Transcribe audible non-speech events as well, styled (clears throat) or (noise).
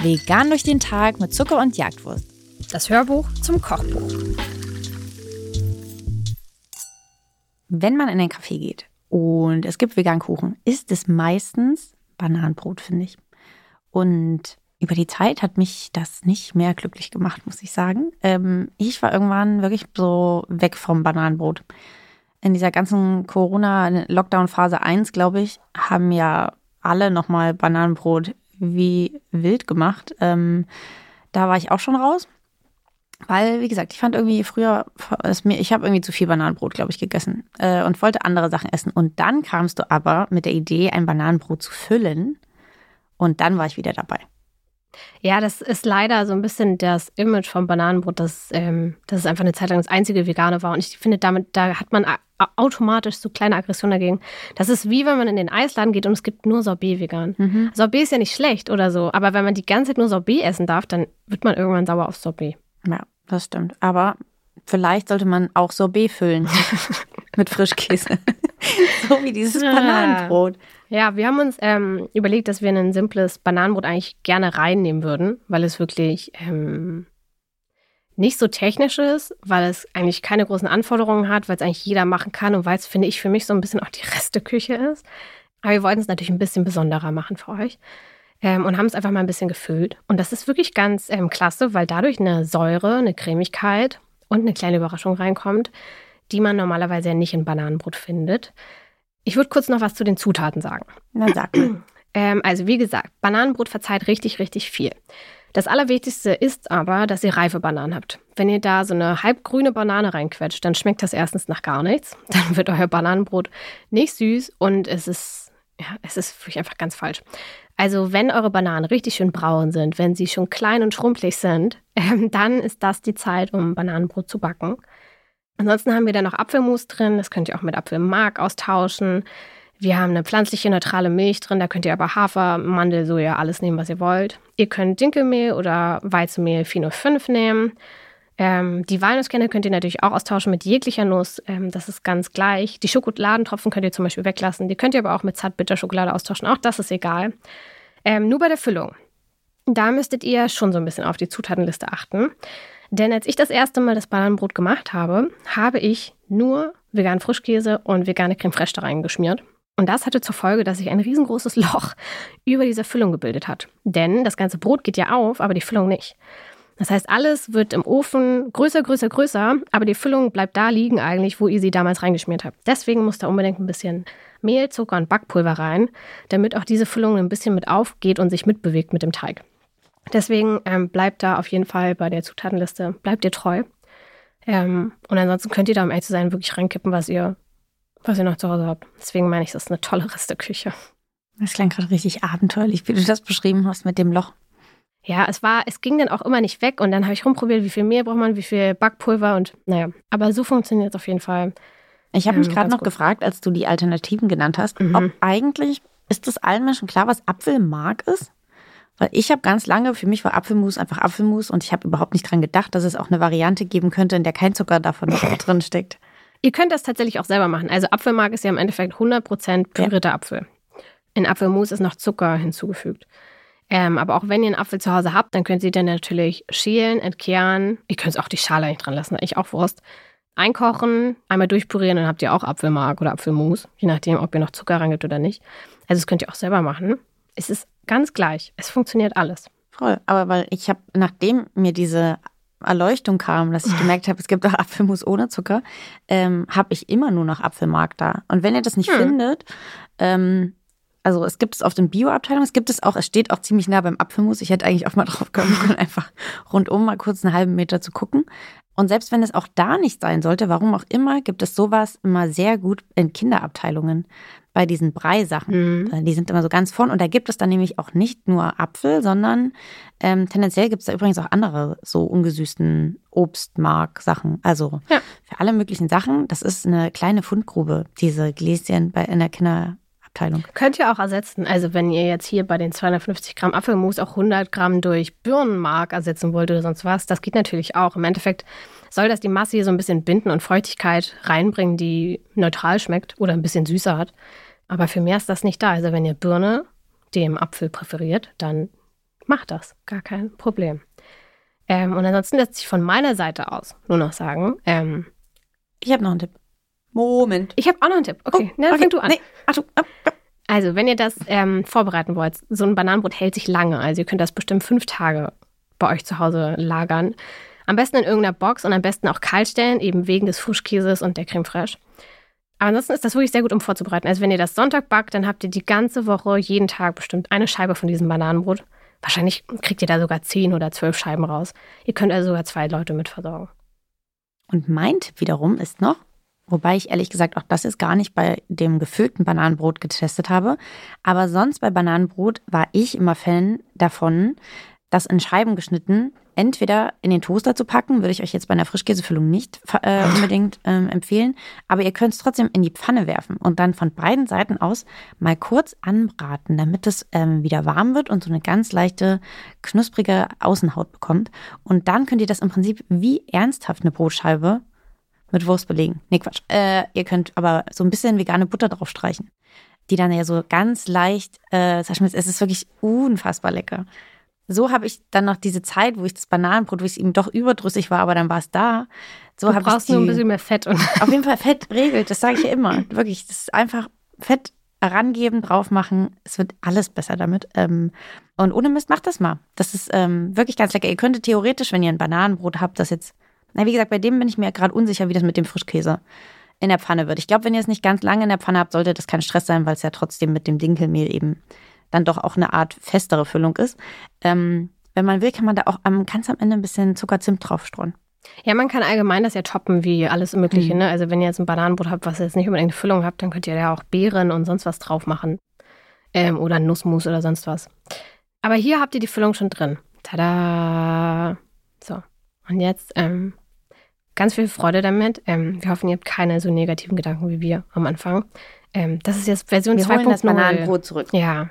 Vegan durch den Tag mit Zucker und Jagdwurst. Das Hörbuch zum Kochbuch. Wenn man in ein Café geht und es gibt veganen Kuchen, ist es meistens Bananenbrot, finde ich. Und über die Zeit hat mich das nicht mehr glücklich gemacht, muss ich sagen. Ähm, ich war irgendwann wirklich so weg vom Bananenbrot. In dieser ganzen Corona-Lockdown-Phase 1, glaube ich, haben ja alle nochmal Bananenbrot wie wild gemacht. Ähm, da war ich auch schon raus. Weil, wie gesagt, ich fand irgendwie früher, ich habe irgendwie zu viel Bananenbrot, glaube ich, gegessen äh, und wollte andere Sachen essen. Und dann kamst du aber mit der Idee, ein Bananenbrot zu füllen. Und dann war ich wieder dabei. Ja, das ist leider so ein bisschen das Image vom Bananenbrot, dass, ähm, dass es einfach eine Zeit lang das einzige Vegane war. Und ich finde, damit, da hat man automatisch so kleine Aggression dagegen. Das ist wie wenn man in den Eisladen geht und es gibt nur Sorbet vegan. Mhm. Sorbet ist ja nicht schlecht oder so, aber wenn man die ganze Zeit nur Sorbet essen darf, dann wird man irgendwann sauer auf Sorbet. Ja, das stimmt. Aber vielleicht sollte man auch Sorbet füllen (laughs) mit Frischkäse. (laughs) so wie dieses Bananenbrot. Ja, wir haben uns ähm, überlegt, dass wir ein simples Bananenbrot eigentlich gerne reinnehmen würden, weil es wirklich ähm, nicht so technisch ist, weil es eigentlich keine großen Anforderungen hat, weil es eigentlich jeder machen kann und weil es, finde ich, für mich so ein bisschen auch die Resteküche ist. Aber wir wollten es natürlich ein bisschen besonderer machen für euch. Ähm, und haben es einfach mal ein bisschen gefüllt. Und das ist wirklich ganz ähm, klasse, weil dadurch eine Säure, eine Cremigkeit und eine kleine Überraschung reinkommt, die man normalerweise ja nicht in Bananenbrot findet. Ich würde kurz noch was zu den Zutaten sagen. Na, sag (clears throat) ähm, also wie gesagt, Bananenbrot verzeiht richtig, richtig viel. Das Allerwichtigste ist aber, dass ihr reife Bananen habt. Wenn ihr da so eine halbgrüne Banane reinquetscht, dann schmeckt das erstens nach gar nichts. (laughs) Dann wird euer Bananenbrot nicht süß und es ist, ja, es ist wirklich einfach ganz falsch. Also wenn eure Bananen richtig schön braun sind, wenn sie schon klein und schrumpelig sind, (laughs) äh, dann ist das die Zeit, um Bananenbrot zu backen. Ansonsten haben wir da noch Apfelmus drin, das könnt ihr auch mit Apfelmark austauschen. Wir haben eine pflanzliche neutrale Milch drin, da könnt ihr aber Hafer, Mandel, Soja, alles nehmen, was ihr wollt. Ihr könnt Dinkelmehl oder Weizenmehl 405 nehmen. Ähm, die Walnusskerne könnt ihr natürlich auch austauschen mit jeglicher Nuss. Ähm, das ist ganz gleich. Die Schokoladentropfen könnt ihr zum Beispiel weglassen. Die könnt ihr aber auch mit Zartbitterschokolade austauschen. Auch das ist egal. Ähm, nur bei der Füllung. Da müsstet ihr schon so ein bisschen auf die Zutatenliste achten. Denn als ich das erste Mal das Bananenbrot gemacht habe, habe ich nur veganen Frischkäse und vegane Creme fraiche da reingeschmiert. Und das hatte zur Folge, dass sich ein riesengroßes (laughs) Loch über dieser Füllung gebildet hat. Denn das ganze Brot geht ja auf, aber die Füllung nicht. Das heißt, alles wird im Ofen größer, größer, größer, aber die Füllung bleibt da liegen eigentlich, wo ihr sie damals reingeschmiert habt. Deswegen muss da unbedingt ein bisschen Mehl, Zucker und Backpulver rein, damit auch diese Füllung ein bisschen mit aufgeht und sich mitbewegt mit dem Teig. Deswegen ähm, bleibt da auf jeden Fall bei der Zutatenliste, bleibt ihr treu. Ähm, und ansonsten könnt ihr da, um ehrlich zu sein, wirklich reinkippen, was ihr, was ihr noch zu Hause habt. Deswegen meine ich, das ist eine tolle Resteküche. Das klang gerade richtig abenteuerlich, wie du das beschrieben hast mit dem Loch. Ja, es war, es ging dann auch immer nicht weg und dann habe ich rumprobiert, wie viel Mehl braucht man, wie viel Backpulver und naja, aber so funktioniert es auf jeden Fall. Ich habe mich ähm, gerade noch gut. gefragt, als du die Alternativen genannt hast, mhm. ob eigentlich ist es allen Menschen klar, was Apfelmark ist? Weil ich habe ganz lange, für mich war Apfelmus einfach Apfelmus und ich habe überhaupt nicht dran gedacht, dass es auch eine Variante geben könnte, in der kein Zucker davon (laughs) drin steckt. Ihr könnt das tatsächlich auch selber machen. Also Apfelmark ist ja im Endeffekt 100% pürierter ja. Apfel. In Apfelmus ist noch Zucker hinzugefügt. Ähm, aber auch wenn ihr einen Apfel zu Hause habt, dann könnt ihr den natürlich schälen, entkehren. Ihr könnt auch die Schale nicht dran lassen, eigentlich auch Wurst. Einkochen, einmal durchpurieren, dann habt ihr auch Apfelmark oder Apfelmus, je nachdem, ob ihr noch Zucker reingebt oder nicht. Also das könnt ihr auch selber machen. Es ist ganz gleich. Es funktioniert alles. Voll. Aber weil ich habe, nachdem mir diese Erleuchtung kam, dass ich gemerkt habe, es gibt auch Apfelmus ohne Zucker, ähm, habe ich immer nur noch Apfelmark da. Und wenn ihr das nicht hm. findet, ähm, also es gibt es auf den Bio-Abteilungen, es gibt es auch, es steht auch ziemlich nah beim Apfelmus. Ich hätte eigentlich auch mal (laughs) drauf kommen können, einfach rundum mal kurz einen halben Meter zu gucken. Und selbst wenn es auch da nicht sein sollte, warum auch immer, gibt es sowas immer sehr gut in Kinderabteilungen bei diesen Breisachen. Mhm. Die sind immer so ganz vorn. Und da gibt es dann nämlich auch nicht nur Apfel, sondern ähm, tendenziell gibt es da übrigens auch andere so ungesüßten Obstmark-Sachen. Also ja. für alle möglichen Sachen. Das ist eine kleine Fundgrube, diese Gläschen bei in der Kinder Abteilung. Könnt ihr auch ersetzen. Also wenn ihr jetzt hier bei den 250 Gramm Apfelmus auch 100 Gramm durch Birnenmark ersetzen wollt oder sonst was, das geht natürlich auch. Im Endeffekt soll das die Masse hier so ein bisschen binden und Feuchtigkeit reinbringen, die neutral schmeckt oder ein bisschen süßer hat. Aber für mehr ist das nicht da. Also wenn ihr Birne dem Apfel präferiert, dann macht das. Gar kein Problem. Ähm, und ansonsten lässt sich von meiner Seite aus nur noch sagen, ähm, Ich habe noch einen Tipp. Moment. ich habe auch noch einen Tipp. Okay, na, dann okay. fang du an. Nee, Achtung. ab, ab. Also, wenn ihr das ähm, vorbereiten wollt, so ein Bananenbrot hält sich lange. Also, ihr könnt das bestimmt fünf Tage bei euch zu Hause lagern. Am besten in irgendeiner Box und am besten auch kalt stellen, eben wegen des Frischkäses und der Creme fraiche. Ansonsten ist das wirklich sehr gut, um vorzubereiten. Also, wenn ihr das Sonntag backt, dann habt ihr die ganze Woche jeden Tag bestimmt eine Scheibe von diesem Bananenbrot. Wahrscheinlich kriegt ihr da sogar zehn oder zwölf Scheiben raus. Ihr könnt also sogar zwei Leute mit versorgen. Und mein Tipp wiederum ist noch, wobei ich ehrlich gesagt auch das jetzt gar nicht bei dem gefüllten Bananenbrot getestet habe, aber sonst bei Bananenbrot war ich immer Fan davon, das in Scheiben geschnitten entweder in den Toaster zu packen, würde ich euch jetzt bei einer Frischkäsefüllung nicht äh, unbedingt ähm, empfehlen, aber ihr könnt es trotzdem in die Pfanne werfen und dann von beiden Seiten aus mal kurz anbraten, damit es ähm, wieder warm wird und so eine ganz leichte, knusprige Außenhaut bekommt. Und dann könnt ihr das im Prinzip wie ernsthaft eine Brotscheibe mit Wurst belegen. Nee, Quatsch. Äh, ihr könnt aber so ein bisschen vegane Butter drauf streichen, die dann ja so ganz leicht, äh, sag ich mal, es ist wirklich unfassbar lecker so habe ich dann noch diese Zeit, wo ich das Bananenbrot, wo es eben doch überdrüssig war, aber dann war es da. So Du habe ich brauchst die, nur ein bisschen mehr Fett. Und auf jeden Fall Fett regelt, das sage ich ja immer. Wirklich, das ist einfach Fett herangeben, drauf machen. Es wird alles besser damit. Ähm, und ohne Mist, macht das mal. Das ist ähm, wirklich ganz lecker. Ihr könntet theoretisch, wenn ihr ein Bananenbrot habt, das jetzt, na wie gesagt, bei dem bin ich mir gerade unsicher, wie das mit dem Frischkäse in der Pfanne wird. Ich glaube, wenn ihr es nicht ganz lange in der Pfanne habt, sollte das kein Stress sein, weil es ja trotzdem mit dem Dinkelmehl eben dann doch auch eine Art festere Füllung ist. Ähm, wenn man will, kann man da auch am, ganz am Ende ein bisschen Zuckerzimt draufstreuen. ja, man kann allgemein das ja toppen, wie alles Mögliche. Mhm. Ne? Also, wenn ihr jetzt ein Bananenbrot habt, was jetzt nicht unbedingt eine Füllung habt, dann könnt ihr ja auch Beeren und sonst was drauf machen. Ähm, oder Nussmus oder sonst was. Aber hier habt ihr die Füllung schon drin. Tada! So. Und jetzt ähm, ganz viel Freude damit. Ähm, wir hoffen, ihr habt keine so negativen Gedanken wie wir am Anfang. Ähm, das ist jetzt Version Wir 2.0. holen das Bananenbrot zurück. Ja,